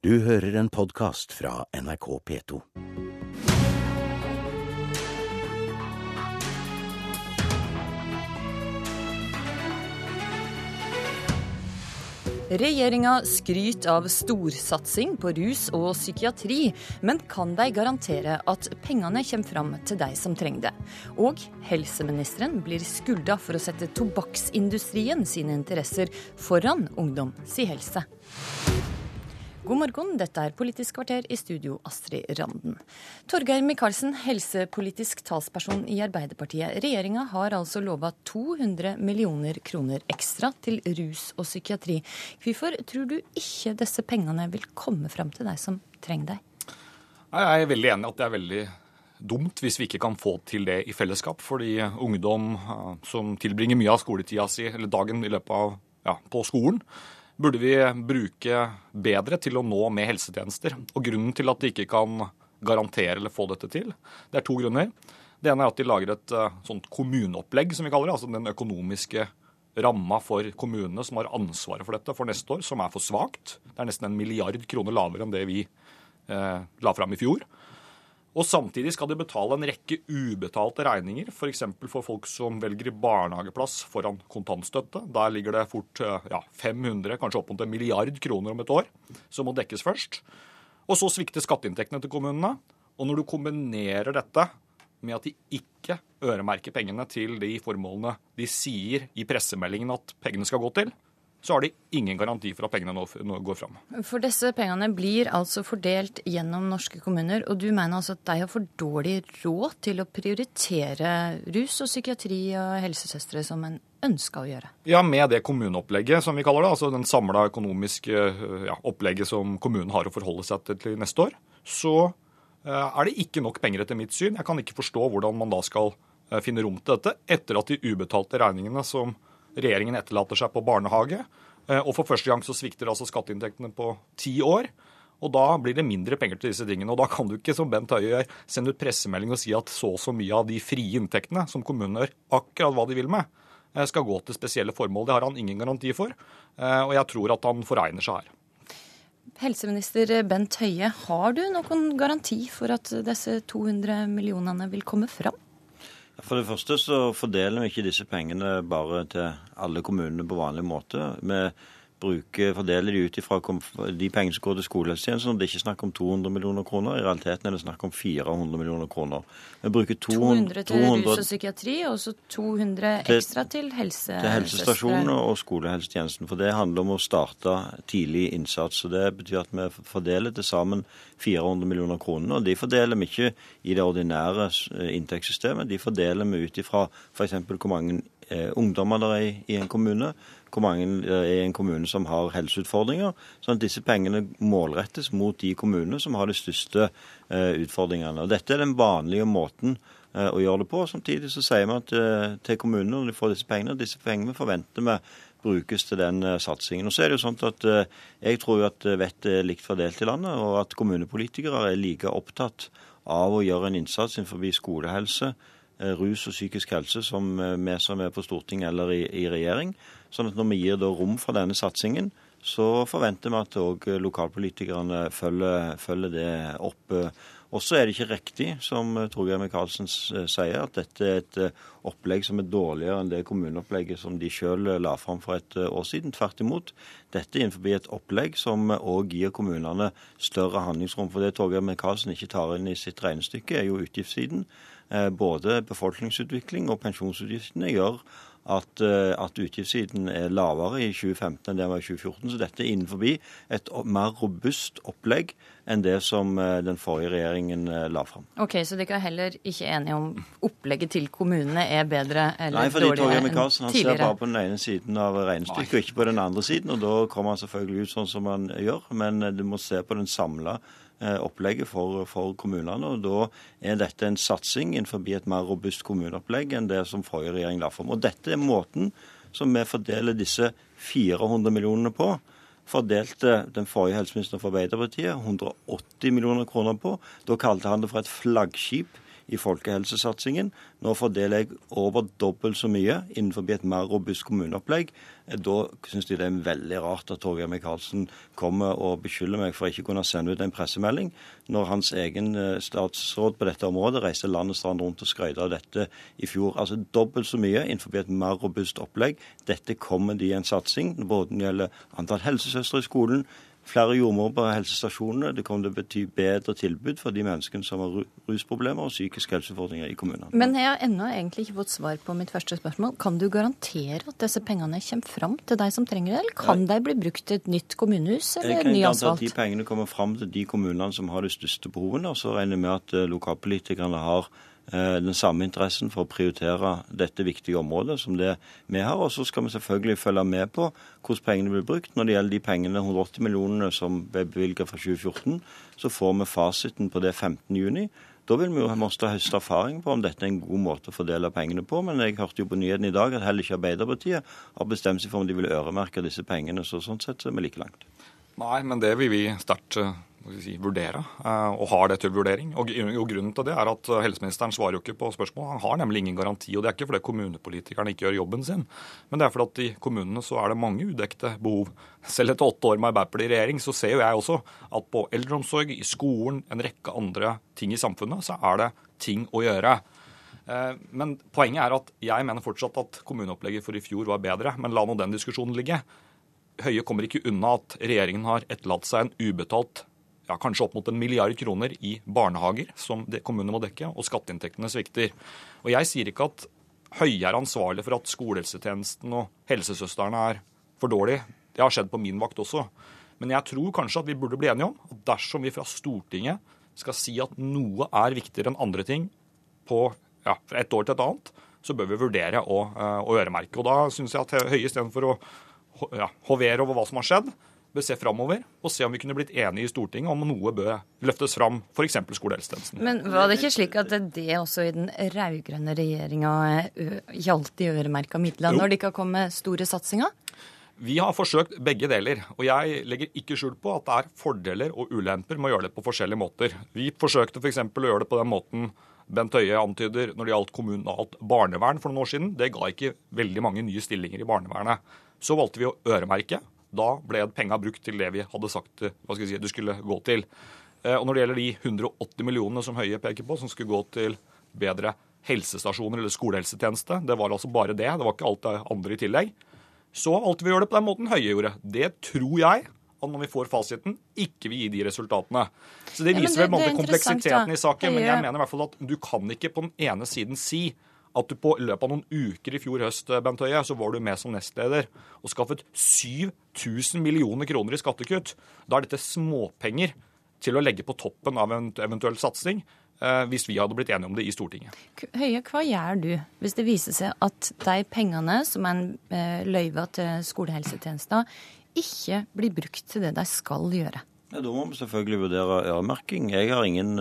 Du hører en podkast fra NRK P2. Regjeringa skryter av storsatsing på rus og psykiatri, men kan de garantere at pengene kommer fram til de som trenger det? Og helseministeren blir skylda for å sette tobakksindustrien sine interesser foran ungdom si helse. God morgen, dette er Politisk kvarter i studio, Astrid Randen. Torgeir Micaelsen, helsepolitisk talsperson i Arbeiderpartiet. Regjeringa har altså lova 200 millioner kroner ekstra til rus og psykiatri. Hvorfor tror du ikke disse pengene vil komme fram til deg som trenger deg? Jeg er veldig enig i at det er veldig dumt hvis vi ikke kan få til det i fellesskap. Fordi ungdom som tilbringer mye av skoletida si, eller dagen i løpet av, ja, på skolen, burde vi bruke bedre til å nå med helsetjenester. Og grunnen til at de ikke kan garantere eller få dette til, det er to grunner. Det ene er at de lager et uh, sånt kommuneopplegg, som vi kaller det. Altså den økonomiske ramma for kommunene som har ansvaret for dette for neste år, som er for svakt. Det er nesten en milliard kroner lavere enn det vi eh, la fram i fjor. Og samtidig skal de betale en rekke ubetalte regninger, f.eks. For, for folk som velger barnehageplass foran kontantstøtte. Der ligger det fort ja, 500, kanskje opp mot en milliard kroner om et år, som må dekkes først. Og så svikter skatteinntektene til kommunene. Og når du kombinerer dette med at de ikke øremerker pengene til de formålene de sier i pressemeldingen at pengene skal gå til, så har de ingen garanti for at pengene nå, går fram. For disse pengene blir altså fordelt gjennom norske kommuner, og du mener altså at de har for dårlig råd til å prioritere rus og psykiatri og helsesøstre som en ønska å gjøre? Ja, med det kommuneopplegget som vi kaller det, altså den samla økonomiske ja, opplegget som kommunen har å forholde seg til til neste år, så eh, er det ikke nok penger etter mitt syn. Jeg kan ikke forstå hvordan man da skal eh, finne rom til dette etter at de ubetalte regningene som regjeringen etterlater seg på barnehage. Eh, og for første gang så svikter altså skatteinntektene på ti år. Og da blir det mindre penger til disse tingene. Og da kan du ikke, som Bent Høie gjør, sende ut pressemelding og si at så og så mye av de frie inntektene, som kommunene gjør akkurat hva de vil med, eh, skal gå til spesielle formål. Det har han ingen garanti for. Eh, og jeg tror at han foregner seg her. Helseminister Bent Høie, har du noen garanti for at disse 200 millionene vil komme fram? For det første så fordeler vi ikke disse pengene bare til alle kommunene på vanlig måte. Vi bruker, fordeler de ut ifra de pengene som går til skolehelsetjenesten. Det er ikke snakk om 200 millioner kroner, i realiteten er det snakk om 400 millioner kroner. Vi bruker 200, 200 til 200, rus og psykiatri, og så 200 ekstra til helse, til helsestasjonene og skolehelsetjenesten. For det handler om å starte tidlig innsats. og Det betyr at vi fordeler til sammen 400 millioner kroner. og De fordeler vi ikke i det ordinære inntektssystemet, de fordeler vi ut ifra f.eks. hvor mange eh, ungdommer det er i en kommune hvor mange er i en kommune som har helseutfordringer. sånn at disse pengene målrettes mot de kommunene som har de største eh, utfordringene. Og Dette er den vanlige måten eh, å gjøre det på. Samtidig så sier vi at, eh, til kommunene når de får disse pengene, disse pengene forventer vi brukes til den satsingen. Og så er det jo sånn at Jeg tror jo at vettet er likt fordelt i landet, og at kommunepolitikere er like opptatt av å gjøre en innsats innenfor skolehelse, rus og psykisk helse som vi som er på Stortinget eller i, i regjering. Sånn at når vi gir rom for denne satsingen, så forventer vi at òg lokalpolitikerne følger, følger, det opp. Og så er det ikke riktig, som Torgeir Micaelsen sier, at dette er et eh, opplegg som er dårligere enn det kommuneopplegget som de sjøl la fram for et eh, år siden. Tvert imot. Dette er innenfor et opplegg som òg gir kommunene større handlingsrom. For det Torgeir Micaelsen ikke tar inn i sitt regnestykke, er jo utgiftssiden. Eh, både befolkningsutvikling og pensjonsutgiftene gjør at, eh, at utgiftssiden er lavere i 2015 enn det var i 2014. Så dette er innenfor et mer robust opplegg enn det som eh, den forrige regjeringen eh, la fram. Ok, Så dere er heller ikke enige om opplegget til kommunene er bedre eller Nei, fordi dårligere enn tidligere? Han ser bare på den ene siden av regnestykket og ikke på den andre siden. og Da kommer han selvfølgelig ut sånn som han gjør, men du må se på den samla opplegget for, for, kommunene. og Da er dette en satsing innenfor et mer robust kommuneopplegg enn det som forrige regjering la fram. Og Dette er måten som vi fordeler disse 400 millionene på. Fordelte den forrige helseministeren for Arbeiderpartiet 180 millioner kroner på. Da kalte han det for et flaggskip i folkehelsesatsingen. Nå fordeler jeg over dobbelt så mye innenfor et mer robust kommuneopplegg. Da syns de det er veldig rart at Torgeir Micaelsen kommer og beskylder meg for ikke kunne sende ut en pressemelding, når hans egen eh, statsråd på dette området reiste land og strand rundt og skrøt av dette i fjor. Altså dobbelt så mye innenfor et mer robust opplegg. Dette kommer de i en satsing, både når det gjelder antall helsesøstre i skolen, flere jordmødre på helsestasjonene. Det kommer til å bety bedre tilbud for de menneskene som har rusproblemer og psykiske helseutfordringer i kommunene. Men jeg har ennå egentlig ikke fått svar på mitt første spørsmål. Kan du garantere at disse pengene kommer fram til deg som trenger det, eller kan de bli brukt til et nytt kommunehus eller ny asfalt? Jeg kan garantere at de pengene kommer fram til de kommunene som har de største behovene. Og så regner jeg med at eh, lokalpolitikerne har den samme interessen for å prioritere dette viktige området som det vi har. Og så skal vi selvfølgelig følge med på hvordan pengene blir brukt. Når det gjelder de pengene, 180 millionene som ble bevilget fra 2014, så får vi fasiten på det 15.6. Da vil vi jo måtte høste erfaring på om dette er en god måte å fordele pengene på. Men jeg hørte jo på nyhetene i dag at heller ikke Arbeiderpartiet har bestemt seg for om de vil øremerke disse pengene. Så sånn sett så er vi like langt. Nei, men det vil vi sterkt eh, si, vurdere, eh, og har det til vurdering. Og, Grunnen til det er at eh, helseministeren svarer jo ikke på spørsmål. Han har nemlig ingen garanti. og Det er ikke fordi kommunepolitikerne ikke gjør jobben sin, men det er fordi at i kommunene så er det mange udekte behov. Selv etter åtte år med Arbeiderpartiet i regjering så ser jo jeg også at på eldreomsorg, i skolen, en rekke andre ting i samfunnet, så er det ting å gjøre. Eh, men poenget er at jeg mener fortsatt at kommuneopplegget for i fjor var bedre. Men la nå den diskusjonen ligge. Høie kommer ikke unna at regjeringen har etterlatt seg en ubetalt ja, kanskje opp mot en milliard kroner i barnehager som kommunene må dekke, og skatteinntektene svikter. Og Jeg sier ikke at Høie er ansvarlig for at skolehelsetjenesten og helsesøstrene er for dårlig. Det har skjedd på min vakt også. Men jeg tror kanskje at vi burde bli enige om at dersom vi fra Stortinget skal si at noe er viktigere enn andre ting på, ja, fra et år til et annet, så bør vi vurdere å, eh, å øremerke. Og da syns jeg at Høie istedenfor å ja, hovere over hva som har skjedd, bør se framover og se om vi kunne blitt enige i Stortinget om noe bør løftes fram, f.eks. skolehelsetjenesten. Men var det ikke slik at det også i den rød-grønne regjeringa gjaldt de øremerka midlene, når det ikke har kommet store satsinger? Vi har forsøkt begge deler, og jeg legger ikke skjul på at det er fordeler og ulemper med å gjøre det på forskjellige måter. Vi forsøkte f.eks. For å gjøre det på den måten Bent Høie antyder når det gjaldt kommunalt barnevern for noen år siden. Det ga ikke veldig mange nye stillinger i barnevernet. Så valgte vi å øremerke. Da ble penga brukt til det vi hadde sagt hva skal jeg si, det skulle gå til. Eh, og Når det gjelder de 180 millionene som Høie peker på, som skulle gå til bedre helsestasjoner eller skolehelsetjeneste, det var altså bare det, det var ikke alt det andre i tillegg, så valgte vi å gjøre det på den måten Høie gjorde. Det tror jeg at når vi får fasiten, ikke vil gi de resultatene. Så Det viser ja, det, vel kompleksiteten i saken, men jeg mener i hvert fall at du kan ikke på den ene siden si at du på løpet av noen uker i fjor høst Bent Høie, så var du med som nestleder og skaffet 7000 millioner kroner i skattekutt. Da er dette småpenger til å legge på toppen av en eventuell satsing. Eh, hvis vi hadde blitt enige om det i Stortinget. Høie, hva gjør du hvis det viser seg at de pengene som en eh, løyva til skolehelsetjenester, ikke blir brukt til det de skal gjøre? Ja, da må vi selvfølgelig vurdere øremerking. Jeg har ingen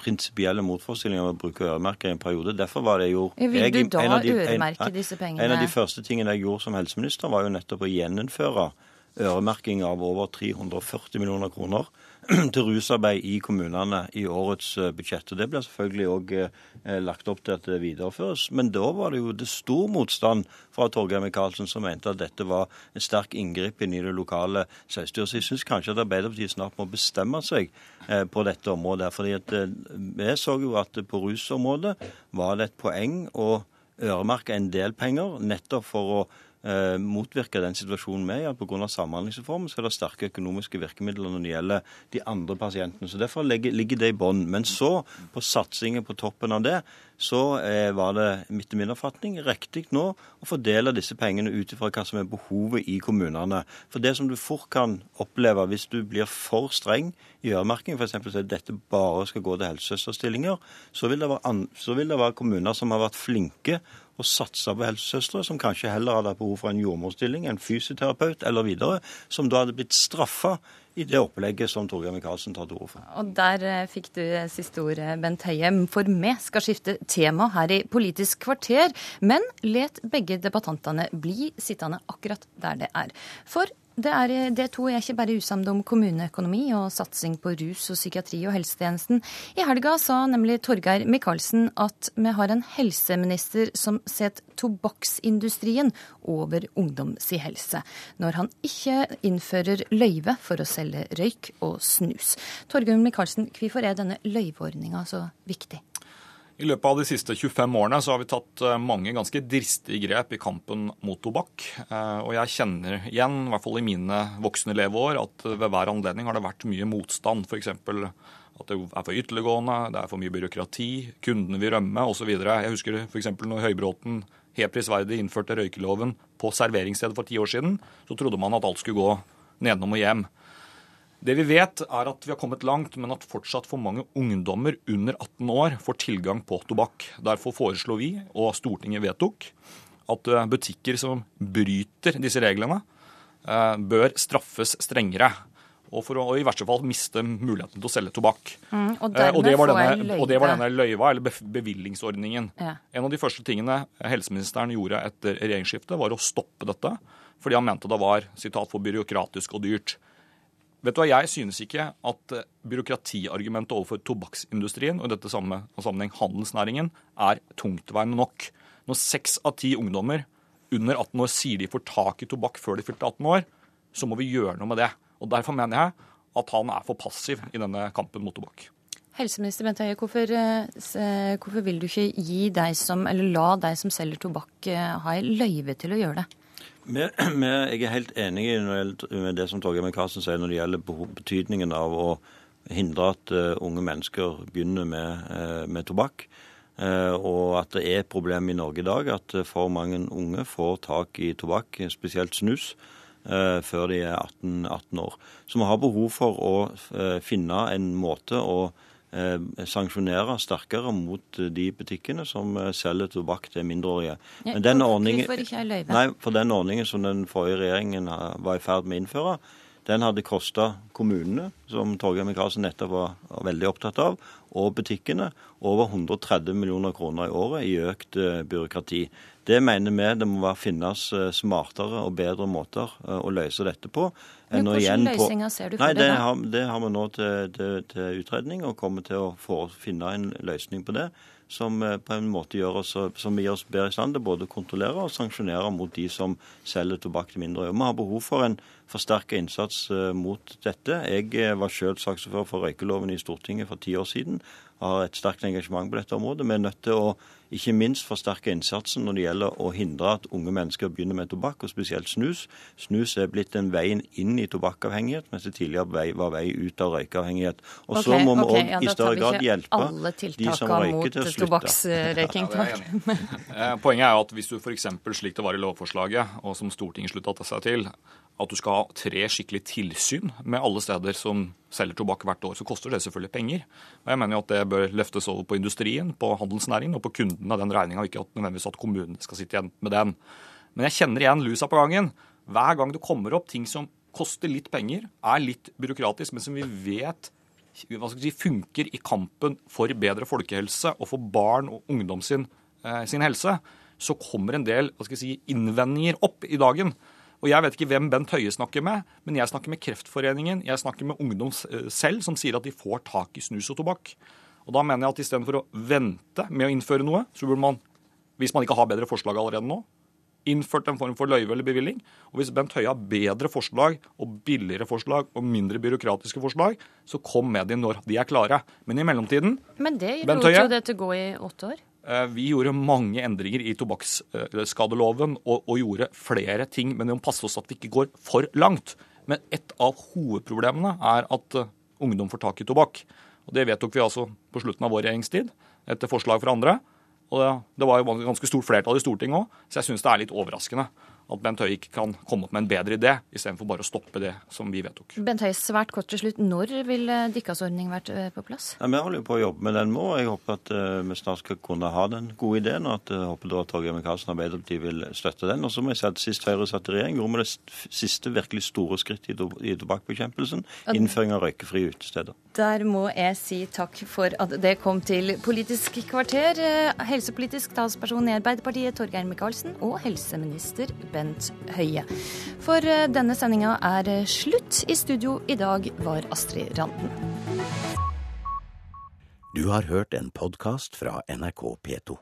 prinsipielle motforestillinger om å bruke øremerker i en periode. Derfor var det jo Vil du da de, øremerke en, disse pengene? En av de første tingene jeg gjorde som helseminister, var jo nettopp å gjeninnføre øremerking av over 340 millioner kroner til rusarbeid i kommunene i årets eh, budsjett. og Det blir selvfølgelig òg eh, lagt opp til at det videreføres. Men da var det jo det stor motstand fra Torgeir Micaelsen, som mente at dette var en sterk inngripen i det lokale selvstyret. Så jeg syns kanskje at Arbeiderpartiet snart må bestemme seg eh, på dette området. fordi Vi så jo at på rusområdet var det et poeng å øremerke en del penger nettopp for å eh, motvirke den situasjonen vi er i. grunn Pga. Samhandlingsreformen så er det sterke økonomiske virkemidler når det gjelder de andre pasientene. så Derfor ligger det i bånn. Men så, på satsingen på toppen av det, så eh, var det etter min oppfatning riktig nå å fordele disse pengene ut ifra hva som er behovet i kommunene. For det som du fort kan oppleve hvis du blir for streng i øremerking, f.eks. at dette bare skal gå til helsesøsterstillinger, så vil, så vil det være kommuner som har vært flinke og satsa på helsesøstre, som kanskje heller hadde behov for en jordmorstilling, en fysioterapeut eller videre, som da hadde blitt straffa i det opplegget som Torgeir Micaelsen tar til orde for. Og Der eh, fikk du siste ord, Bent Høie. For vi skal skifte tema her i Politisk kvarter, men let begge debattantene bli sittende akkurat der det er. For det er, det to er ikke bare usamde om kommuneøkonomi og satsing på rus og psykiatri og helsetjenesten. I helga sa nemlig Torgeir Micaelsen at vi har en helseminister som setter tobakksindustrien over ungdoms helse, når han ikke innfører løyve for å selge røyk og snus. Torgeir Micaelsen, hvorfor er denne løyveordninga så viktig? I løpet av de siste 25 årene så har vi tatt eh, mange ganske dristige grep i kampen mot tobakk. Eh, og jeg kjenner igjen, i hvert fall i mine voksne leveår, at ved hver anledning har det vært mye motstand. F.eks. at det er for ytterliggående, det er for mye byråkrati, kundene vil rømme osv. Jeg husker f.eks. når Høybråten helt prisverdig innførte røykeloven på serveringsstedet for ti år siden, så trodde man at alt skulle gå nedenom og hjem. Det vi vet, er at vi har kommet langt, men at fortsatt for mange ungdommer under 18 år får tilgang på tobakk. Derfor foreslo vi, og Stortinget vedtok, at eh, butikker som bryter disse reglene, eh, bør straffes strengere. Og for å og i verste fall miste muligheten til å selge tobakk. Mm, og, eh, og, det denne, og, det var denne, løyva, eller bevillingsordningen. Ja. En av de første tingene helseministeren gjorde etter regjeringsskiftet, var å stoppe dette. Fordi han mente det var citat, for byråkratisk og dyrt. Vet du hva, Jeg synes ikke at eh, byråkratiargumentet overfor tobakksindustrien og i dette samme sammenheng handelsnæringen er tungtveiende nok. Når seks av ti ungdommer under 18 år sier de får tak i tobakk før de fylte 18 år, så må vi gjøre noe med det. Og Derfor mener jeg at han er for passiv i denne kampen mot tobakk. Helseminister Bent Høie, hvorfor, eh, hvorfor, vil du ikke gi deg som, eller la deg som selger tobakk, eh, ha løyve til å gjøre det? Jeg er helt enig med det som Torgeir Micaelsen sier når det gjelder betydningen av å hindre at uh, unge mennesker begynner med, uh, med tobakk. Uh, og at det er et problem i Norge i dag at for mange unge får tak i tobakk, spesielt snus, før de er 18, 18, år. Så vi har behov for å finne en måte å Eh, sanksjonere sterkere mot eh, de butikkene som eh, selger tobakk til mindreårige. Men den ordningen, nei, for den ordningen som den forrige regjeringen var i ferd med å innføre, den hadde kosta kommunene, som Torgeir Micaelsen nettopp var, veldig opptatt av, og butikkene over 130 millioner kroner i året i økt uh, byråkrati. Det mener vi det må finnes uh, smartere og bedre måter uh, å løse dette på. Men Hvilke løsninger ser du for nei, det? da? Har, det har vi nå til, til, til, utredning, og kommer til å få, finne en løsning på det. Som på en måte gjør oss, som gir oss bedre i stand til både å kontrollere og sanksjonere mot de som selger tobakk til mindreårige. Vi har behov for en forsterka innsats mot dette. Jeg var selv saksordfører for røykeloven i Stortinget for ti år siden har et sterkt engasjement på dette området. Vi er nødt til å ikke minst forsterke innsatsen når det gjelder å hindre at unge mennesker begynner med tobakk, og spesielt snus. Snus er blitt en veien inn i tobakkavhengighet, mens det tidligere var vei ut av røykeavhengighet. Og okay, så må vi òg okay, ja, i større grad hjelpe de som røyker til å slutte. ja, er Poenget er at hvis du f.eks. slik det var i lovforslaget, og som Stortinget slutta seg til, at du skal ha tre skikkelig tilsyn med alle steder som selger tobakk hvert år, så koster det selvfølgelig penger. Og Jeg mener jo at det bør løftes over på industrien, på handelsnæringen og på kundene den regninga, ikke at nødvendigvis at kommunene skal sitte igjen med den. Men jeg kjenner igjen lusa på gangen. Hver gang det kommer opp ting som koster litt penger, er litt byråkratisk, men som vi vet si, funker i kampen for bedre folkehelse og for barn og ungdom sin, eh, sin helse, så kommer en del si, innvendinger opp i dagen. Og Jeg vet ikke hvem Bent Høie snakker med, men jeg snakker med Kreftforeningen, jeg snakker med ungdom eh, selv, som sier at de får tak i snus og tobakk. Og Da mener jeg at istedenfor å vente med å innføre noe, så burde man, hvis man ikke har bedre forslag allerede nå, innført en form for løyve eller bevilling. Og hvis Bent Høie har bedre forslag og billigere forslag og mindre byråkratiske forslag, så kom med de når de er klare. Men i mellomtiden Men det lot jo det til å gå i åtte år? Eh, vi gjorde mange endringer i tobakksskadeloven og, og, gjorde flere ting, men vi må passe oss at vi ikke går for langt. Men et av hovedproblemene er at eh, ungdom får tak i tobakk. Og Det vedtok vi altså på slutten av vår regjeringstid, etter forslag fra andre. Og Det var jo ganske stort flertall i Stortinget òg, så jeg syns det er litt overraskende at Bent Høie ikke kan komme opp med en bedre idé, istedenfor bare å stoppe det som vi vedtok. Bent Høie, svært kort til slutt. Når vil eh, deres ordning vært eh, på plass? Ja, vi holder jo på å jobbe med den nå. Jeg håper at uh, vi snart skal kunne ha den gode ideen, og at jeg uh, håper da at Torgeir Micaelsen Arbeiderpartiet vil støtte den. Og så må jeg si at Sist Høyre satt i regjering, gjorde vi det siste virkelig store skritt i, to i tobakkbekjempelsen. Innføring av røykefrie utesteder. Der må jeg si takk for at det kom til Politisk kvarter. Helsepolitisk talsperson i Arbeiderpartiet, Torgeir Micaelsen, og helseminister Bent Bent Høie. For eh, denne sendinga er slutt. I studio i dag var Astrid Randen. Du har hørt en podkast fra NRK P2.